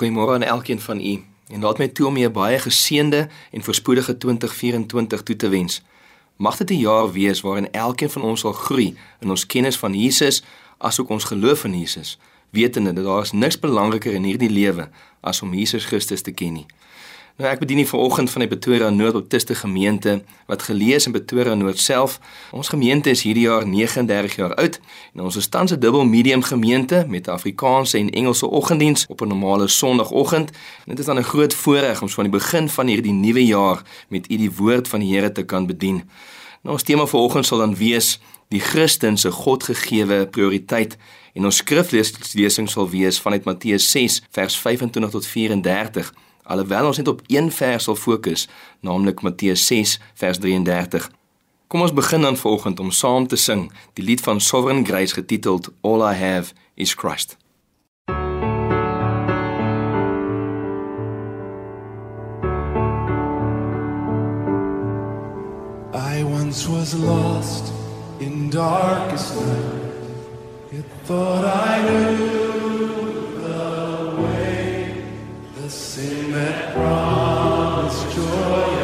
Goeiemôre aan elkeen van u. En laat my toe om u 'n baie geseënde en voorspoedige 2024 toe te wens. Mag dit 'n jaar wees waarin elkeen van ons sal groei in ons kennis van Jesus asook ons geloof in Jesus, wetende dat daar is niks belangriker in hierdie lewe as om Jesus Christus te ken nie. Nou ek bedien nie vanoggend van die Pretoria Noord-Baptiste gemeente wat gelees in Pretoria Noord self. Ons gemeente is hierdie jaar 39 jaar oud en ons is tans 'n dubbel medium gemeente met Afrikaanse en Engelse oggenddiens op 'n normale Sondagoggend. Dit is dan 'n groot voorreg om so aan die begin van hierdie nuwe jaar met u die woord van die Here te kan bedien. Nou ons tema vanoggend sal dan wees die Christen se Godgegewe prioriteit en ons skriflesing sal wees vanuit Matteus 6 vers 25 tot 34 alhoewel ons net op een vers sal fokus, naamlik Matteus 6 vers 33. Kom ons begin dan vanoggend om saam te sing die lied van Sovereign Grace getiteld All I Have is Christ. I once was lost in darkest night. It thought I knew the sin that promised joy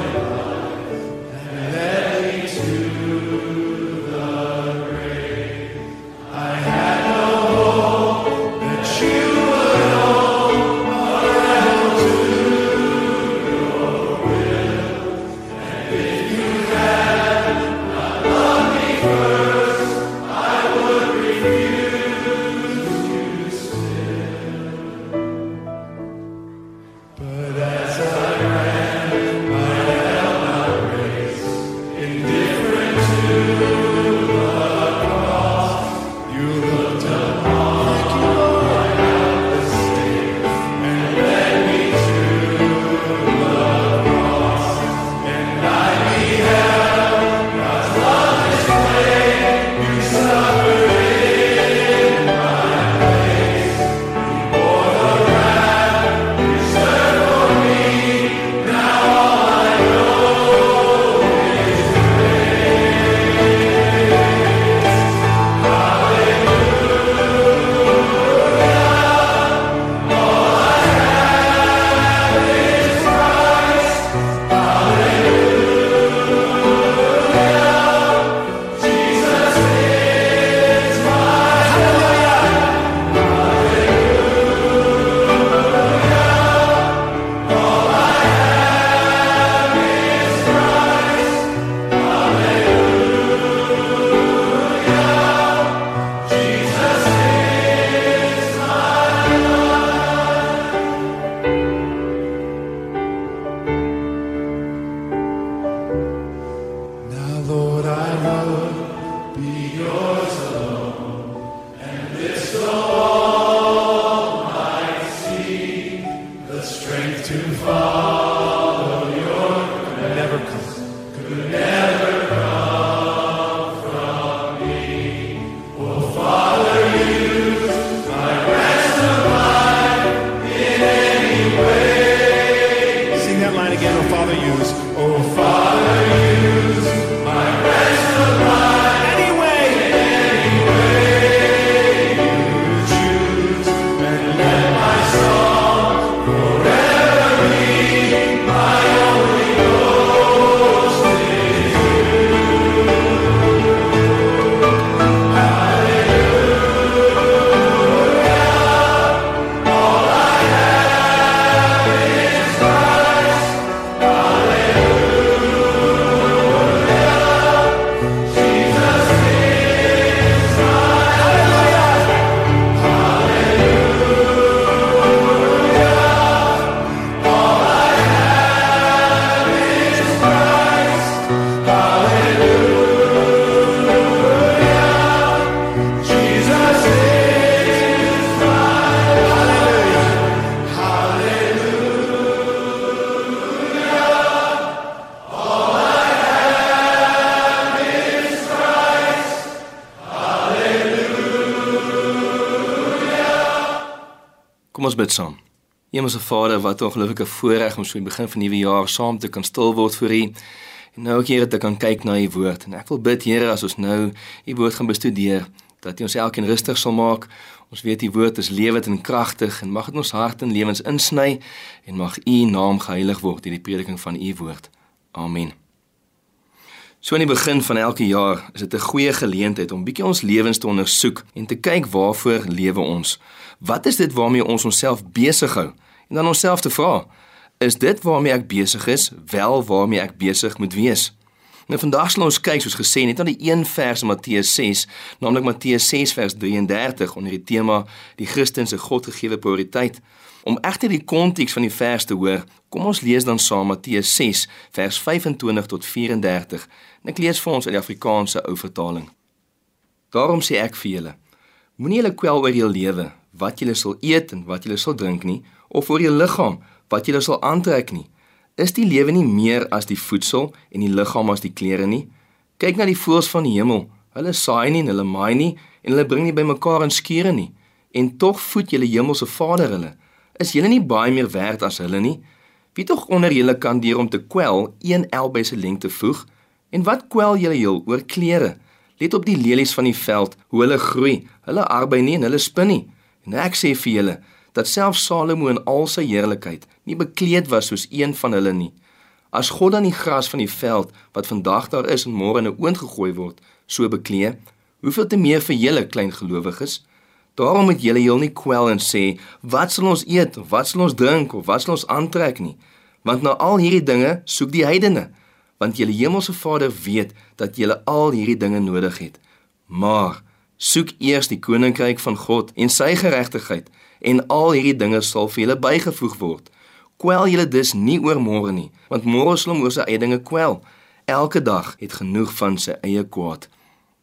ons bid saam. Hemelse Vader, wat 'n ongelooflike voorreg om so in die begin van die nuwe jaar saam te kan stil word vir U. En nou ook Here te kan kyk na U woord. En ek wil bid Here as ons nou U woord gaan bestudeer, dat U ons elkeen rustig sal maak Ons weet die woord is lewend en kragtig en mag dit ons hart en lewens insny en mag U naam geheilig word deur die prediking van U woord. Amen. So in die begin van elke jaar is dit 'n goeie geleentheid om bietjie ons lewens te ondersoek en te kyk waarvoor lewe ons. Wat is dit waarmee ons onsself besig hou? En dan onsself te vra, is dit waarmee ek besig is wel waarmee ek besig moet wees? Nou vandag sal ons kyk soos gesê net aan die een vers in Matteus 6, naamlik Matteus 6 vers 33 onder die tema die Christen se Godgegewe prioriteit. Om egter die konteks van die vers te hoor, kom ons lees dan saam Matteus 6 vers 25 tot 34. En ek lees vir ons uit die Afrikaanse ou vertaling. Daarom sê ek vir julle, moenie julle kwel oor julle lewe, wat julle sal eet en wat julle sal drink nie, of oor julle liggaam, wat julle sal aantrek nie. Is die lewe nie meer as die voedsel en die liggaam as die klere nie? Kyk na die voëls van die hemel. Hulle saai nie en hulle maai nie en hulle bring nie bymekaar in skure nie. En tog voed julle hemelse Vader hulle. Is julle nie baie meer werd as hulle nie? Wie tog onder julle kan deur om te kwel een elbe se lengte voeg? En wat kwel julle heel oor klere? Let op die lelies van die veld, hoe hulle groei. Hulle arbei nie en hulle spin nie. En ek sê vir julle, dat selfs Salomo in al sy heerlikheid nie bekleed was soos een van hulle nie. As God dan die gras van die veld wat vandag daar is en môre in 'n oond gegooi word, so beklee, hoeveel te meer vir julle klein gelowiges? Daarom moet julle heel nie kwel en sê, wat sal ons eet of wat sal ons drink of wat sal ons aantrek nie? Want na al hierdie dinge soek die heidene, want julle hemelse Vader weet dat julle al hierdie dinge nodig het. Maar soek eers die koninkryk van God en sy geregtigheid en al hierdie dinge sal vir julle bygevoeg word. Kwel julle dus nie oor môre nie, want môre sal hom oor sy eie dinge kwel. Elke dag het genoeg van sy eie kwaad.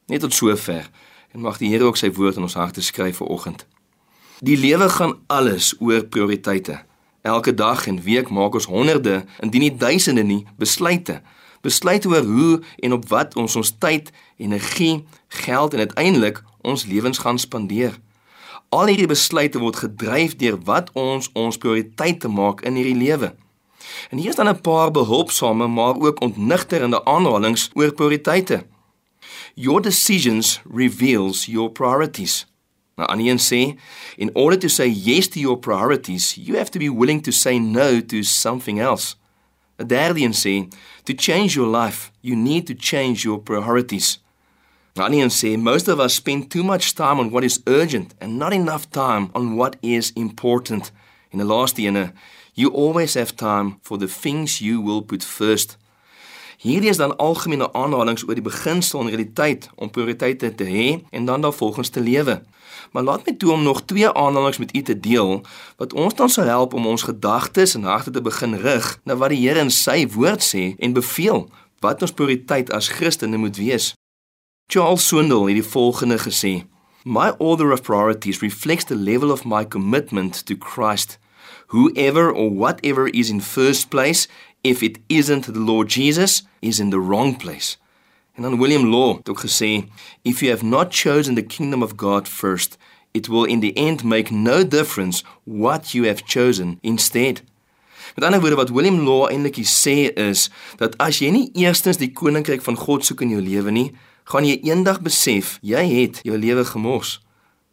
Net tot sover. En mag die Here ook sy woord in ons harte skryf vir oggend. Die lewe gaan alles oor prioriteite. Elke dag en week maak ons honderde, indien nie duisende nie, besluite. Besluite oor hoe en op wat ons ons tyd, energie, geld en uiteindelik ons lewens gaan spandeer. Al hierdie besluite word gedryf deur wat ons ons prioriteite maak in hierdie lewe. En hier is dan 'n paar behulpsame maar ook ontnigterende aanhalinge oor prioriteite. Your decisions reveals your priorities. Nou Annie sê, in order to say yes to your priorities, you have to be willing to say no to something else. Adardian sê, to change your life, you need to change your priorities. Nanian sê most of us spend too much time on what is urgent and not enough time on what is important. In the last ene, you always have time for the things you will put first. Hierdie is dan algemene aanhalinge oor die beginsel en realiteit om prioriteite te hê en dan daarvolgens te lewe. Maar laat my toe om nog twee aanhalinge met u te deel wat ons dan sal help om ons gedagtes en harte te begin rig na wat die Here in sy woord sê en beveel wat ons prioriteit as Christene moet wees. Charles Swindoll het die volgende gesê: My order of priorities reflects the level of my commitment to Christ. Whoever or whatever is in first place, if it isn't the Lord Jesus, is in the wrong place. En dan William Law het ook gesê: If you have not chosen the kingdom of God first, it will in the end make no difference what you have chosen instead. Met ander woorde wat William Law eintlik sê is dat as jy nie eerstens die koninkryk van God soek in jou lewe nie, gaan jy eendag besef jy het jou lewe gemors.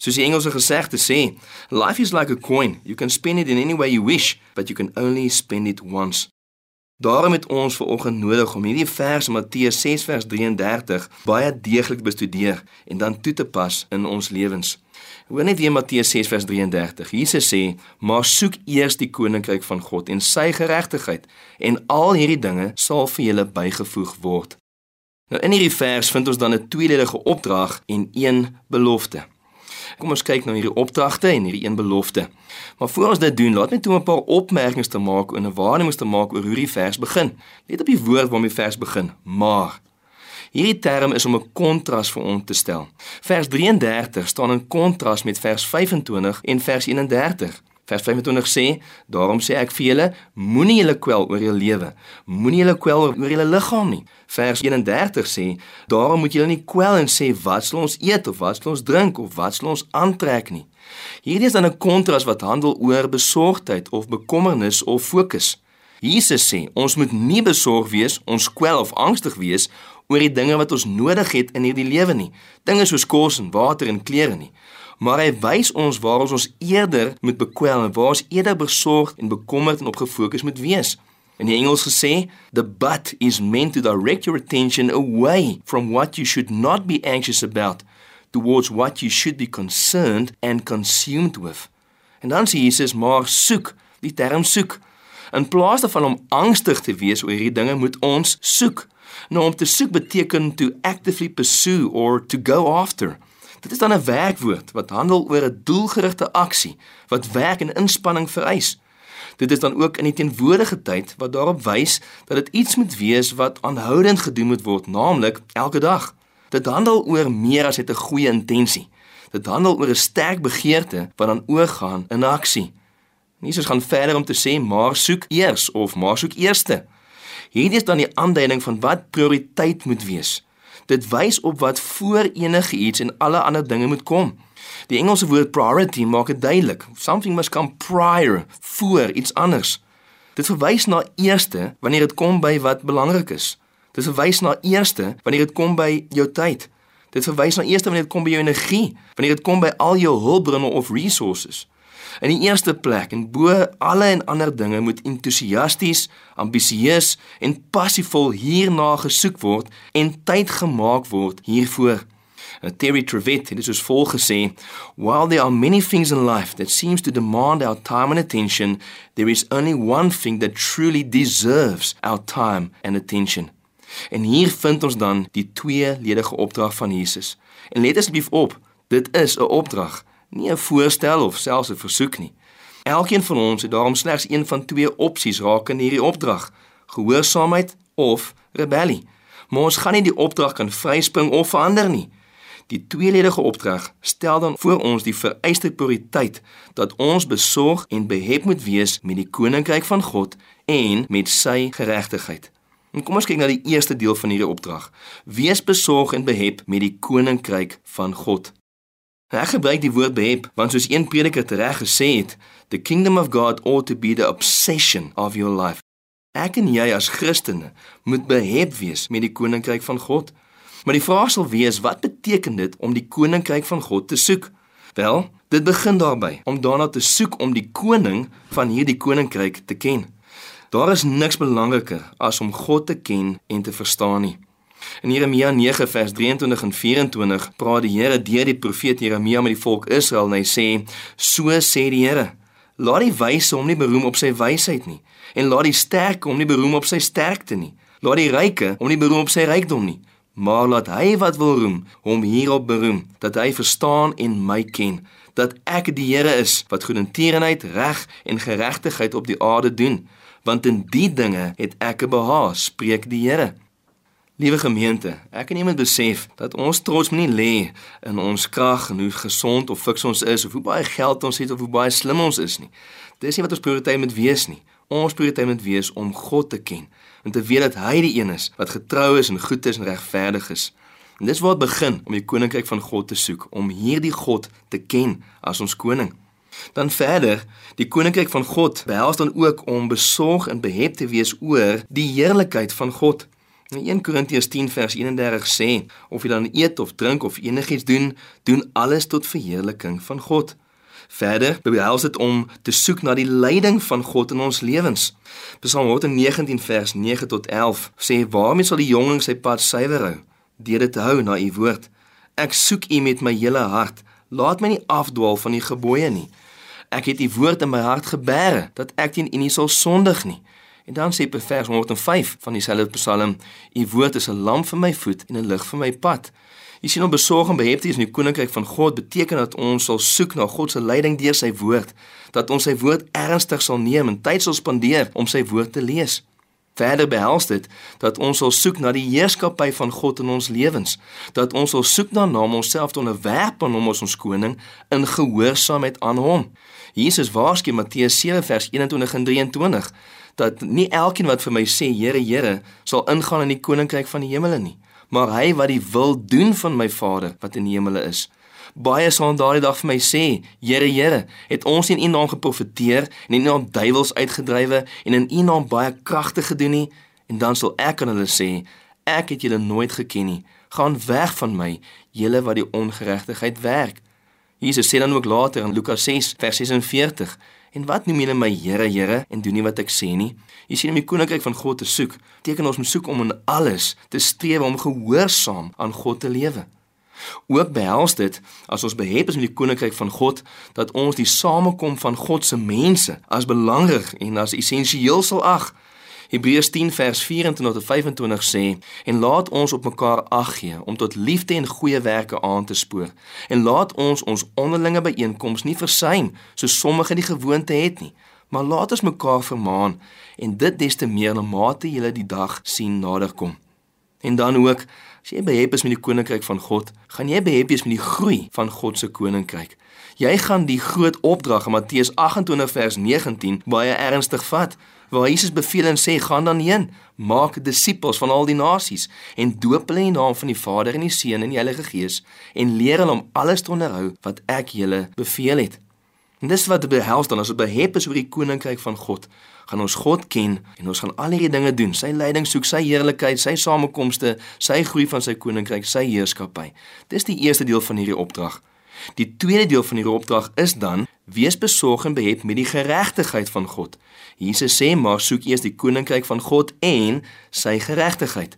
Soos die Engelse gesegde sê, life is like a coin. You can spend it in any way you wish, but you can only spend it once. Daarom het ons ver oggend nodig om hierdie vers Matteus 6 vers 33 baie deeglik bestudeer en dan toe te pas in ons lewens. Hoor net weer Matteus 6 vers 33. Jesus sê: "Maar soek eers die koninkryk van God en sy geregtigheid, en al hierdie dinge sal vir julle bygevoeg word." Nou in hierdie vers vind ons dan 'n tweeledige opdrag en een belofte. Kom ons kyk na hierdie opdragte en hierdie een belofte. Maar voor ons dit doen, laat my toe 'n paar opmerkings te maak en 'n waarneming te maak oor hoe die vers begin. Let op die woord waarmee die vers begin: maar. Hierdie term is om 'n kontras vir ons te stel. Vers 33 staan in kontras met vers 25 en vers 31. Vers 25 sê: "Daarom sê ek vir julle, moenie julle kwel oor julle lewe. Moenie julle kwel oor julle liggaam nie." Vers 31 sê: "Daarom moet julle nie kwel en sê wat sal ons eet of wat sal ons drink of wat sal ons aantrek nie." Hierdie is dan 'n kontras wat handel oor besorgdheid of bekommernis of fokus. Jesus sê, ons moet nie besorg wees, ons kwel of angstig wees oor die dinge wat ons nodig het in hierdie lewe nie. Dinge soos kos en water en klere nie maar hy wys ons waar ons ons eerder moet bekwel en waar ons eerder besorgd en bekommerd en op gefokus moet wees. In die Engels gesê, the but is meant to direct your attention away from what you should not be anxious about towards what you should be concerned and consumed with. En dan sê Jesus maar soek, die term soek. In plaas daarvan om angstig te wees oor hierdie dinge, moet ons soek. Nou om te soek beteken to actively pursue or to go after. Dit is dan 'n werkwoord wat handel oor 'n doelgerigte aksie wat werk en inspanning vereis. Dit is dan ook in die teenwoordige tyd wat daarop wys dat dit iets moet wees wat aanhoudend gedoen moet word, naamlik elke dag. Dit handel oor meer as net 'n goeie intensie. Dit handel oor 'n sterk begeerte wat dan oorgaan in aksie. Jesus gaan verder om te sê maar soek eers of maar soek eerste. Hierdie is dan die aanduiding van wat prioriteit moet wees. Dit wys op wat voor enige iets en alle ander dinge moet kom. Die Engelse woord priority maak dit duidelik. Something must come prior voor iets anders. Dit verwys na eerste wanneer dit kom by wat belangrik is. Dit verwys na eerste wanneer dit kom by jou tyd. Dit verwys na eerste wanneer dit kom by jou energie, wanneer dit kom by al jou hulpbronne of resources. In die eerste plek en bo alle en ander dinge moet entoesiasties, ambisieus en passievol hierna gesoek word en tyd gemaak word hiervoor. Uh, Terry Trevet het soos volg gesê: "While there are many things in life that seems to demand our time and attention, there is only one thing that truly deserves our time and attention." En hier vind ons dan die tweeledige opdrag van Jesus. En let asseblief op, dit is 'n opdrag, nie 'n voorstel of selfs 'n versoek nie. Elkeen van ons het daarom slegs een van twee opsies rakende hierdie opdrag: gehoorsaamheid of rebellie. Maar ons gaan nie die opdrag kan vryspring of verander nie. Die tweeledige opdrag stel dan voor ons die vereiste prioriteit dat ons besorg en behep moet wees met die koninkryk van God en met sy geregtigheid. En kom ons kyk na die eerste deel van hierdie opdrag. Wees besorg en behep met die koninkryk van God. Ek gebruik die woord behep want soos een prediker reg gesê het, the kingdom of God ought to be the obsession of your life. Ek en jy as Christene moet behep wees met die koninkryk van God. Maar die vraag sal wees, wat beteken dit om die koninkryk van God te soek? Wel, dit begin daarby om daarna te soek om die koning van hierdie koninkryk te ken. Daar is niks belangriker as om God te ken en te verstaan nie. In Jeremia 9 vers 23 en 24 praat die Here deur die profeet Jeremia met die volk Israel en hy sê: "So sê die Here: Laat die wyse hom nie beroem op sy wysheid nie, en laat die sterke hom nie beroem op sy sterkte nie. Laat die ryke hom nie beroem op sy rykdom nie, maar laat hy wat wil roem hom hierop beroem dat hy verstaan en my ken." dat ek die Here is wat goedertierenheid, reg en geregtigheid op die aarde doen want in die dinge het ek 'n behaag, spreek die Here. Liewe gemeente, ek en jy moet besef dat ons trots moet nie lê in ons krag en hoe gesond of fiks ons is of hoe baie geld ons het of hoe baie slim ons is nie. Dis nie wat ons prioriteit moet wees nie. Ons prioriteit moet wees om God te ken en te weet dat hy die een is wat getrou is en goed is en regverdig is. En dis waar dit begin om die koninkryk van God te soek, om hierdie God te ken as ons koning. Dan verder, die koninkryk van God behels dan ook om besorg en behep te wees oor die heerlikheid van God. In 1 Korintiërs 10 vers 31 sê: Of jy dan eet of drink of enigiets doen, doen alles tot verheerliking van God. Verder behels dit om te soek na die leiding van God in ons lewens. Psalm 119 vers 9 tot 11 sê: Waarmee sal die jongen sy pad suiwer hou? Deur dit te hou na u woord. Ek soek u met my hele hart. Laat my nie afdwaal van u gebooie nie. Ek het u woord in my hart gebeere dat ek teen u nie sal sondig nie. En dan sê vers 105 van dieselfde Psalm: U woord is 'n lamp vir my voet en 'n lig vir my pad. Jy sien om besorg en behept is in die koninkryk van God beteken dat ons sal soek na God se leiding deur sy woord, dat ons sy woord ernstig sal neem en tyd sal spandeer om sy woord te lees. Verder behels dit dat ons sal soek na die heerskappy van God in ons lewens, dat ons sal soek na naam onsself te onderwerp aan hom as ons koning in gehoorsaamheid aan hom. Jesus waarsku Matteus 7 vers 21 en 23 dat nie elkeen wat vir my sê Here Here sal ingaan in die koninkryk van die hemele nie, maar hy wat die wil doen van my Vader wat in die hemele is. Baie sal op daardie dag vir my sê, Here Here, het ons in U naam geprofeteer en in U naam duiwels uitgedrywe en in U naam baie kragte gedoen nie? En dan sal ek aan hulle sê, ek het julle nooit geken nie. Gaan weg van my, julle wat die ongeregtigheid werk. Jesus sê dan ook later in Lukas 6 vers 46: "En wat noem julle my Here, Here en doen nie wat ek sê nie? Jy sien om die koninkryk van God te soek, beteken ons moet soek om in alles te streef om gehoorsaam aan God te lewe." Ook behels dit as ons behep is met die koninkryk van God dat ons die samekom van God se mense as belangrik en as essensieel sal ag. Hebreërs 10 vers 24 tot 25 sê en laat ons op mekaar ag gee om tot liefde en goeie werke aan te spoor. En laat ons ons onderlinge byeenkomste nie versuim soos sommige die gewoonte het nie maar laat ons mekaar vermaan en dit des te meer na mate jy die dag sien naderkom en dan ook as jy behep is met die koninkryk van God gaan jy behep wees met die groei van God se koninkryk. Jy gaan die groot opdrag in Matteus 28 vers 19 baie ernstig vat waar Jesus beveel en sê gaan dan heen, maak disippels van al die nasies en doop hulle in die naam van die Vader en die Seun en die Heilige Gees en leer hulle om alles te onderhou wat ek julle beveel het. En dis wat behels dan as ons behep is oor die koninkryk van God, gaan ons God ken en ons gaan al hierdie dinge doen, sy leiding soek, sy heerlikheid, sy samekomste, sy groei van sy koninkryk, sy heerskappy. Dis die eerste deel van hierdie opdrag. Die tweede deel van hierdie opdrag is dan wees besorg en behep met die geregtigheid van God. Jesus sê maar soek eers die koninkryk van God en sy geregtigheid.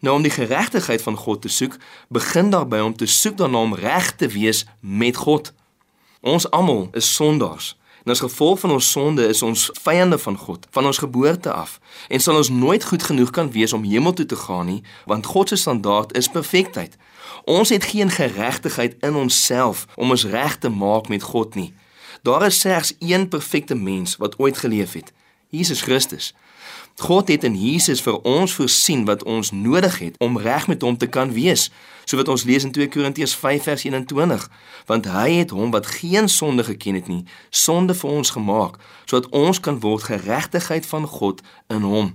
Nou om die geregtigheid van God te soek, begin daarby om te soek daarna om reg te wees met God. Ons almal is sondaars. En as gevolg van ons sonde is ons vyande van God van ons geboorte af en sal ons nooit goed genoeg kan wees om hemel toe te gaan nie, want God se standaard is perfektheid. Ons het geen geregtigheid in onsself om ons reg te maak met God nie. Daar is slegs een perfekte mens wat ooit geleef het, Jesus Christus. God het in Jesus vir ons voorsien wat ons nodig het om reg met hom te kan wees, soos wat ons lees in 2 Korintiërs 5 vers 21, want hy het hom wat geen sonde geken het nie, sonde vir ons gemaak, sodat ons kan word geregtigheid van God in hom.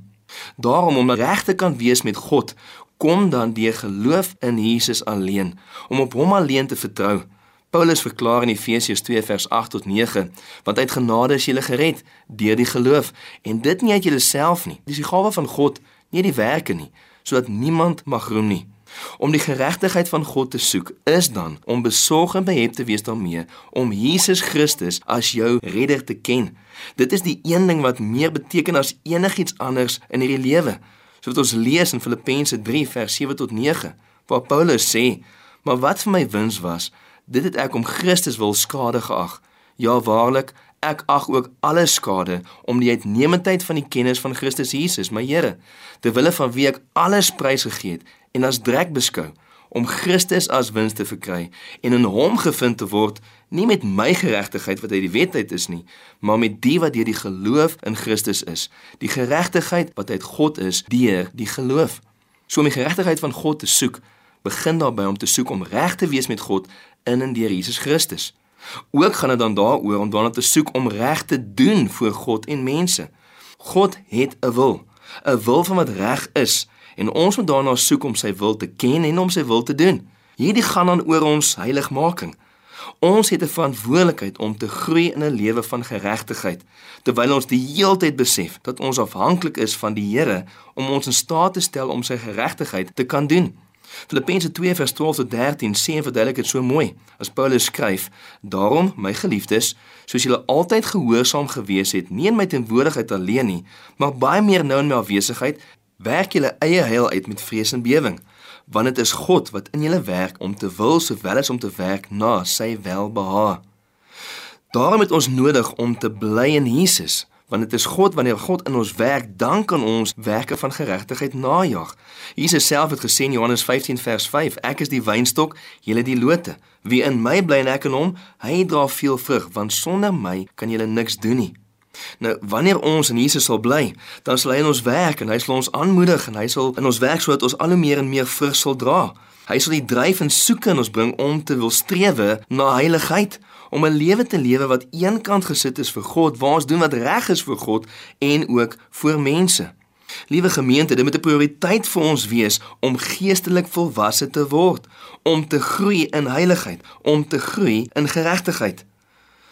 Daarom om reg te kan wees met God, kom dan deur geloof in Jesus alleen, om op hom alleen te vertrou. Paulus verklaar in Efesiërs 2 vers 8 tot 9, want uit genade is jy gered deur die geloof en dit nie uit jouself nie. Dis die gawe van God, nie die werke nie, sodat niemand mag roem nie. Om die geregtigheid van God te soek is dan om besorg en behep te wees daarmee om Jesus Christus as jou redder te ken. Dit is die een ding wat meer beteken as enigiets anders in hierdie lewe so wat ons lees in Filippense 3 vers 7 tot 9 waar Paulus sê maar wat vir my wins was dit het ek om Christus wil skade geag ja waarlik ek ag ook alle skade om die uitnemendheid van die kennis van Christus Jesus my Here ter wille van wie ek alles prys gegee het en as drek beskou om Christus as wins te verkry en in hom gevind te word nie met my geregtigheid wat uit die wet uit is nie, maar met die wat deur die geloof in Christus is, die geregtigheid wat uit God is deur die geloof. So om die geregtigheid van God te soek, begin daarby om te soek om reg te wees met God in en deur Jesus Christus. Ook gaan dit dan daaroor om daarna te soek om reg te doen voor God en mense. God het 'n wil, 'n wil van wat reg is en ons moet daarna soek om sy wil te ken en om sy wil te doen. Hierdie gaan dan oor ons heiligmaking. Ons het 'n verantwoordelikheid om te groei in 'n lewe van geregtigheid, terwyl ons die heeltyd besef dat ons afhanklik is van die Here om ons in staat te stel om sy geregtigheid te kan doen. Filippense 2:12-13 sê en verduidelik dit so mooi. As Paulus skryf: "Daarom, my geliefdes, soos julle altyd gehoorsaam gewees het, nie in my teenwoordigheid alleen nie, maar baie meer nou in my afwesigheid, werk julle eie heil uit met vrees en bewering." want dit is God wat in julle werk om te wil sowel as om te werk na sy welbehae. Daarom het ons nodig om te bly in Jesus, want dit is God wanneer God in ons werk, dan kan ons werke van geregtigheid najag. Jesus self het gesê in Johannes 15 vers 5: Ek is die wynstok, julle die lote. Wie in my bly en ek in hom, hy dra veel vrug, want sonder my kan julle niks doen nie. Nou, wanneer ons in Jesus sal bly, dan sal hy in ons werk en hy sal ons aanmoedig en hy sal in ons werk sodat ons al hoe meer en meer vrug sal dra. Hy sal die dryf en soeke in ons bring om te wil strewe na heiligheid, om 'n lewe te lewe wat eenkant gesit is vir God, waar ons doen wat reg is vir God en ook vir mense. Liewe gemeente, dit moet 'n prioriteit vir ons wees om geestelik volwasse te word, om te groei in heiligheid, om te groei in geregtigheid.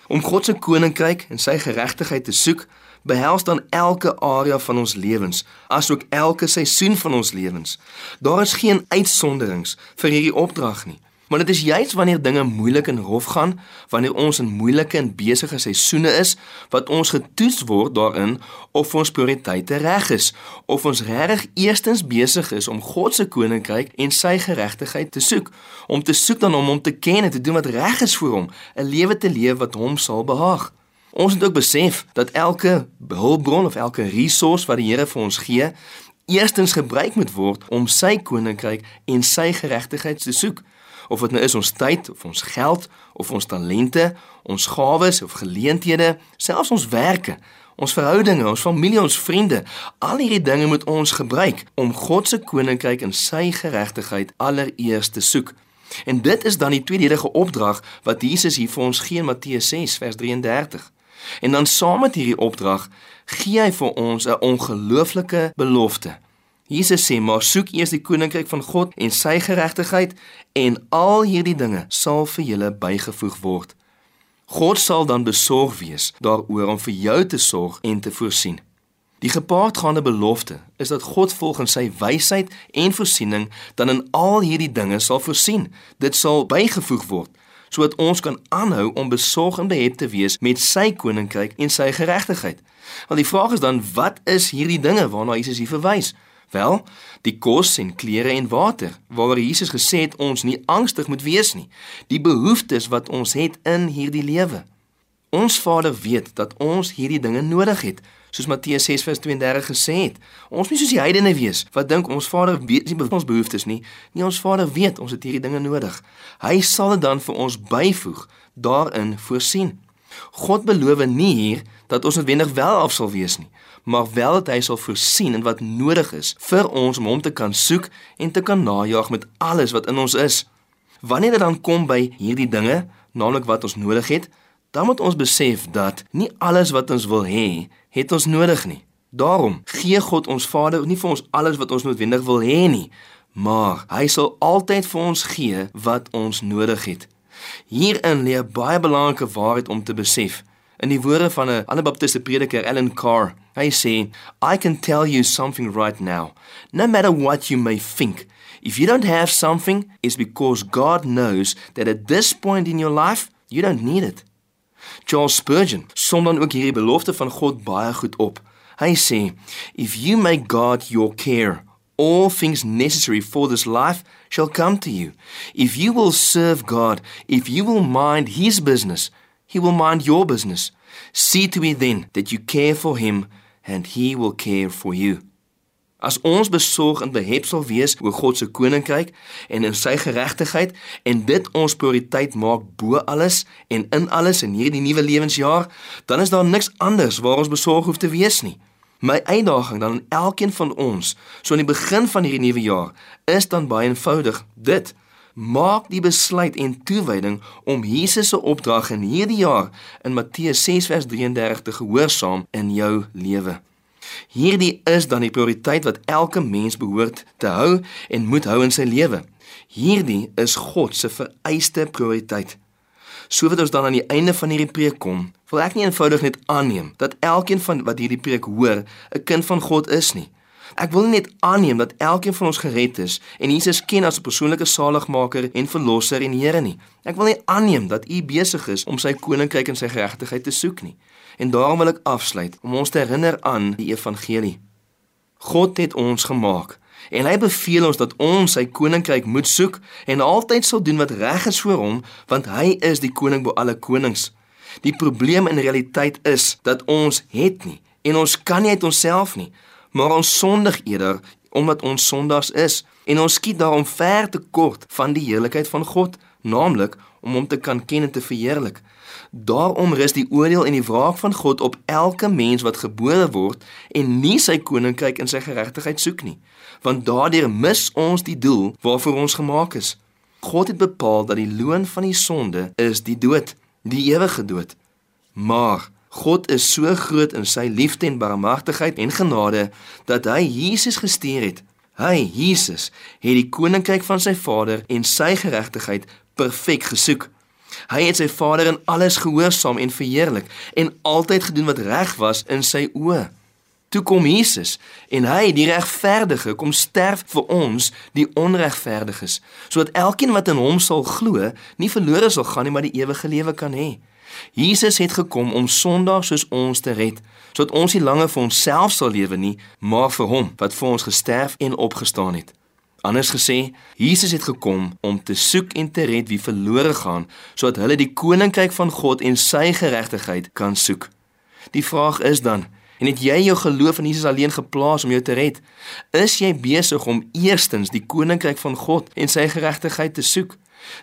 Om God se koninkryk en sy geregtigheid te soek, behels dan elke area van ons lewens, asook elke seisoen van ons lewens. Daar is geen uitsonderings vir hierdie opdrag nie. Maar dit is juis wanneer dinge moeilik en rof gaan, wanneer ons in moeilike en besige seisoene is, wat ons getoets word daarin of ons prioriteite reg is, of ons regtig eerstens besig is om God se koninkryk en sy geregtigheid te soek, om te soek dan om hom te ken en te doen wat reg is vir hom, 'n lewe te leef wat hom sal behaag. Ons moet ook besef dat elke hulpbron of elke resource wat die Here vir ons gee, eerstens gebruik moet word om sy koninkryk en sy geregtigheid te soek. Of dit nou is ons tyd of ons geld of ons talente, ons gawes of geleenthede, selfs ons werke, ons verhoudinge, ons familie, ons vriende, al hierdie dinge moet ons gebruik om God se koninkryk en sy geregtigheid allereers te soek. En dit is dan die tweedelige opdrag wat Jesus hier vir ons gee in Matteus 6 vers 33. En dan saam met hierdie opdrag gee hy vir ons 'n ongelooflike belofte. Jesus sê: "Maar soek eers die koninkryk van God en sy geregtigheid en al hierdie dinge sal vir julle bygevoeg word." God sal dan besorg wees daaroor om vir jou te sorg en te voorsien. Die gepaardgaande belofte is dat God volgens sy wysheid en voorsiening dan in al hierdie dinge sal voorsien. Dit sal bygevoeg word sodat ons kan aanhou om besorg en behept te wees met sy koninkryk en sy geregtigheid. Want die vraag is dan wat is hierdie dinge waarna Jesus hier verwys? Wel, die kos en klere en water, waaroor Jesus gesê het ons nie angstig moet wees nie. Die behoeftes wat ons het in hierdie lewe. Ons Vader weet dat ons hierdie dinge nodig het soos Matteus 6:32 gesê het. Ons moet soos die heidene wees wat dink ons Vader weet nie ons behoeftes nie. Nie ons Vader weet ons het hierdie dinge nodig. Hy sal dit dan vir ons byvoeg, daarin voorsien. God beloof nie hier dat ons noodwendig wel af sal wees nie, maar wel dat hy sal voorsien in wat nodig is vir ons om hom te kan soek en te kan najag met alles wat in ons is. Wanneer dit dan kom by hierdie dinge, naamlik wat ons nodig het, dan moet ons besef dat nie alles wat ons wil hê, het ons nodig nie. Daarom gee God ons Vader nie vir ons alles wat ons noodwendig wil hê nie, maar hy sal altyd vir ons gee wat ons nodig het. Hierin lê 'n baie belangrike waarheid om te besef. In die woorde van 'n ander baptiste prediker, Ellen Carr, hy sê, "I can tell you something right now. No matter what you may think, if you don't have something, it's because God knows that at this point in your life, you don't need it." Charles Spurgeon som dan ook hierdie belofte van God baie goed op. Hy sê: "If you make God your care, all things necessary for this life shall come to you. If you will serve God, if you will mind his business, he will mind your business. See to it then that you care for him and he will care for you." As ons besorg en behep sal wees oor God se koninkryk en in sy geregtigheid en dit ons prioriteit maak bo alles en in alles in hierdie nuwe lewensjaar, dan is daar niks anders waar ons besorg hoef te wees nie. My uitdaging dan aan elkeen van ons, so aan die begin van hierdie nuwe jaar, is dan baie eenvoudig. Dit maak die besluit en toewyding om Jesus se opdrag in hierdie jaar in Matteus 6:33 te gehoorsaam in jou lewe. Hierdie is dan die prioriteit wat elke mens behoort te hou en moet hou in sy lewe. Hierdie is God se vereiste prioriteit. So wat ons dan aan die einde van hierdie preek kom, wil ek nie eenvoudig net aanneem dat elkeen van wat hierdie preek hoor, 'n kind van God is nie. Ek wil net aanneem dat elkeen van ons gered is en Jesus ken as 'n persoonlike saligmaker en verlosser en Here nie. Ek wil net aanneem dat U besig is om sy koninkryk en sy geregtigheid te soek nie. En daarom wil ek afsluit om ons te herinner aan die evangelie. God het ons gemaak en hy beveel ons dat ons sy koninkryk moet soek en altyd sal doen wat reg is vir hom want hy is die koning bo alle konings. Die probleem in realiteit is dat ons het nie en ons kan nie uit onsself nie, maar ons sondig eerder omdat ons sondaars is en ons skiet daarom ver te kort van die heerlikheid van God, naamlik om hom te kan ken en te verheerlik. Daarom rus die oordeel en die wraak van God op elke mens wat gebore word en nie sy koninkryk en sy geregtigheid soek nie, want daardeur mis ons die doel waarvoor ons gemaak is. God het bepaal dat die loon van die sonde is die dood, die ewige dood. Maar God is so groot in sy liefde en barmhartigheid en genade dat hy Jesus gestuur het. Hy, Jesus, het die koninkryk van sy Vader en sy geregtigheid perfek gesoek. Hy het sy Vader in alles gehoorsaam en verheerlik en altyd gedoen wat reg was in sy oë. Toe kom Jesus en hy, die regverdige, kom sterf vir ons, die onregverdiges, sodat elkeen wat in hom sal glo, nie verlore sal gaan nie, maar die ewige lewe kan hê. Jesus het gekom om sondaars soos ons te red, sodat ons nie langer vir onsself sal lewe nie, maar vir hom wat vir ons gesterf en opgestaan het. Anders gesê, Jesus het gekom om te soek en te red wie verlore gaan, sodat hulle die koninkryk van God en sy geregtigheid kan soek. Die vraag is dan, en het jy jou geloof in Jesus alleen geplaas om jou te red? Is jy besig om eerstens die koninkryk van God en sy geregtigheid te soek?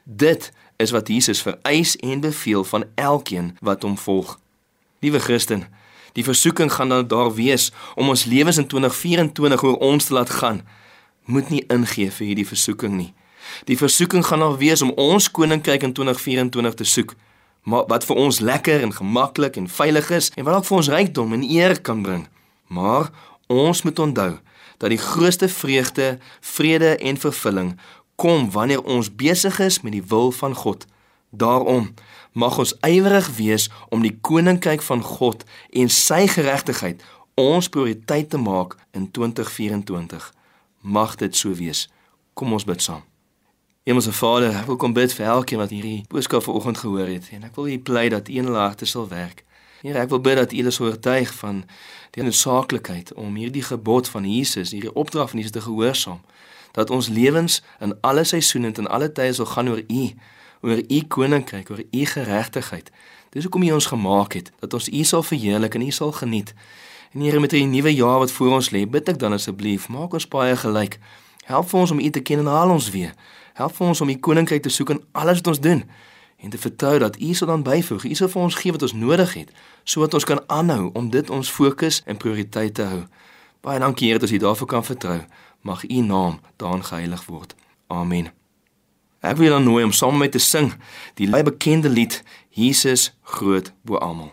Dit is wat Jesus vereis en beveel van elkeen wat hom volg. Liewe Christen, die versoeking gaan dan daar wees om ons lewens in 2024 oor ons te laat gaan. Moet nie ingee vir hierdie versoeking nie. Die versoeking gaan daar wees om ons koninkryk in 2024 te soek, maar wat vir ons lekker en gemaklik en veilig is en wat ook vir ons rykdom en eer kan bring. Maar ons moet onthou dat die grootste vreugde, vrede en vervulling kom wanneer ons besig is met die wil van God. Daarom mag ons ywerig wees om die koninkryk van God en sy geregtigheid ons prioriteit te maak in 2024. Mag dit so wees. Kom ons bid saam. Hemelse Vader, ek wil kom bid vir elkeen wat hierdie boodskap vanoggend gehoor het en ek wil U bly dat U in hulle harte sal werk. Here, ek wil bid dat U hulle sou oortuig van die noodsaaklikheid om hierdie gebod van Jesus, hierdie opdrag van Jesus te gehoorsaam dat ons lewens in alle seisoene en in alle tye sal gaan oor U, oor U koninkryk, oor U geregtigheid. Dis hoekom U ons gemaak het, dat ons U sal verheerlik en U sal geniet. En Here met hierdie nuwe jaar wat voor ons lê, bid ek dan asseblief, maak ons baie gelyk. Help vir ons om U te ken en haal ons weer. Help vir ons om U koninkryk te soek in alles wat ons doen en te vertrou dat U sal dan byvoeg. U sal vir ons gee wat ons nodig het sodat ons kan aanhou om dit ons fokus en prioriteit te hou. Baie dankie Here dat ons U daarvoor kan vertrou mag u naam daan geheilig word. Amen. Ek wil dan nooi om saam met te sing die baie bekende lied Jesus groot bo almal.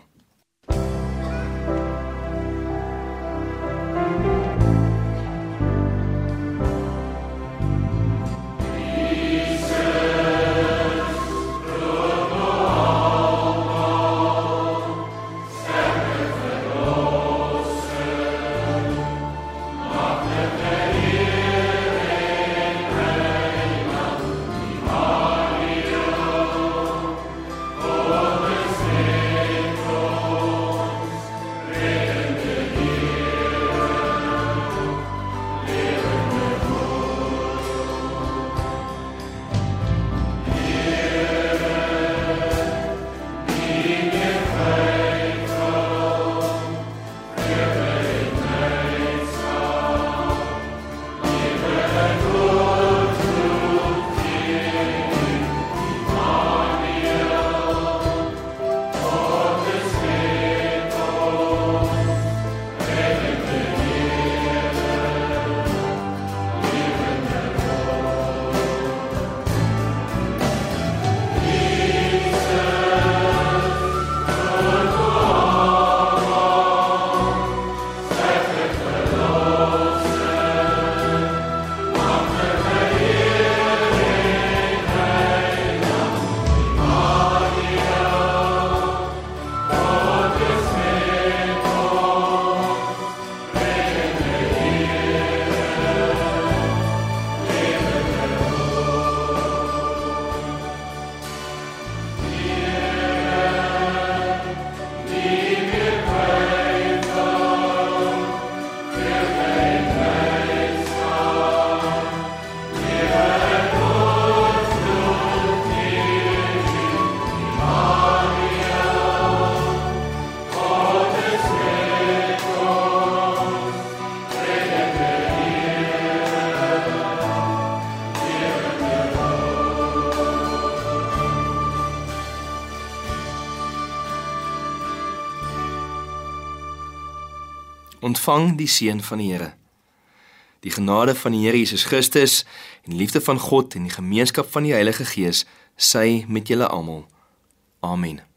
Ontvang die seën van die Here. Die genade van die Here Jesus Christus en die liefde van God en die gemeenskap van die Heilige Gees, sy met julle almal. Amen.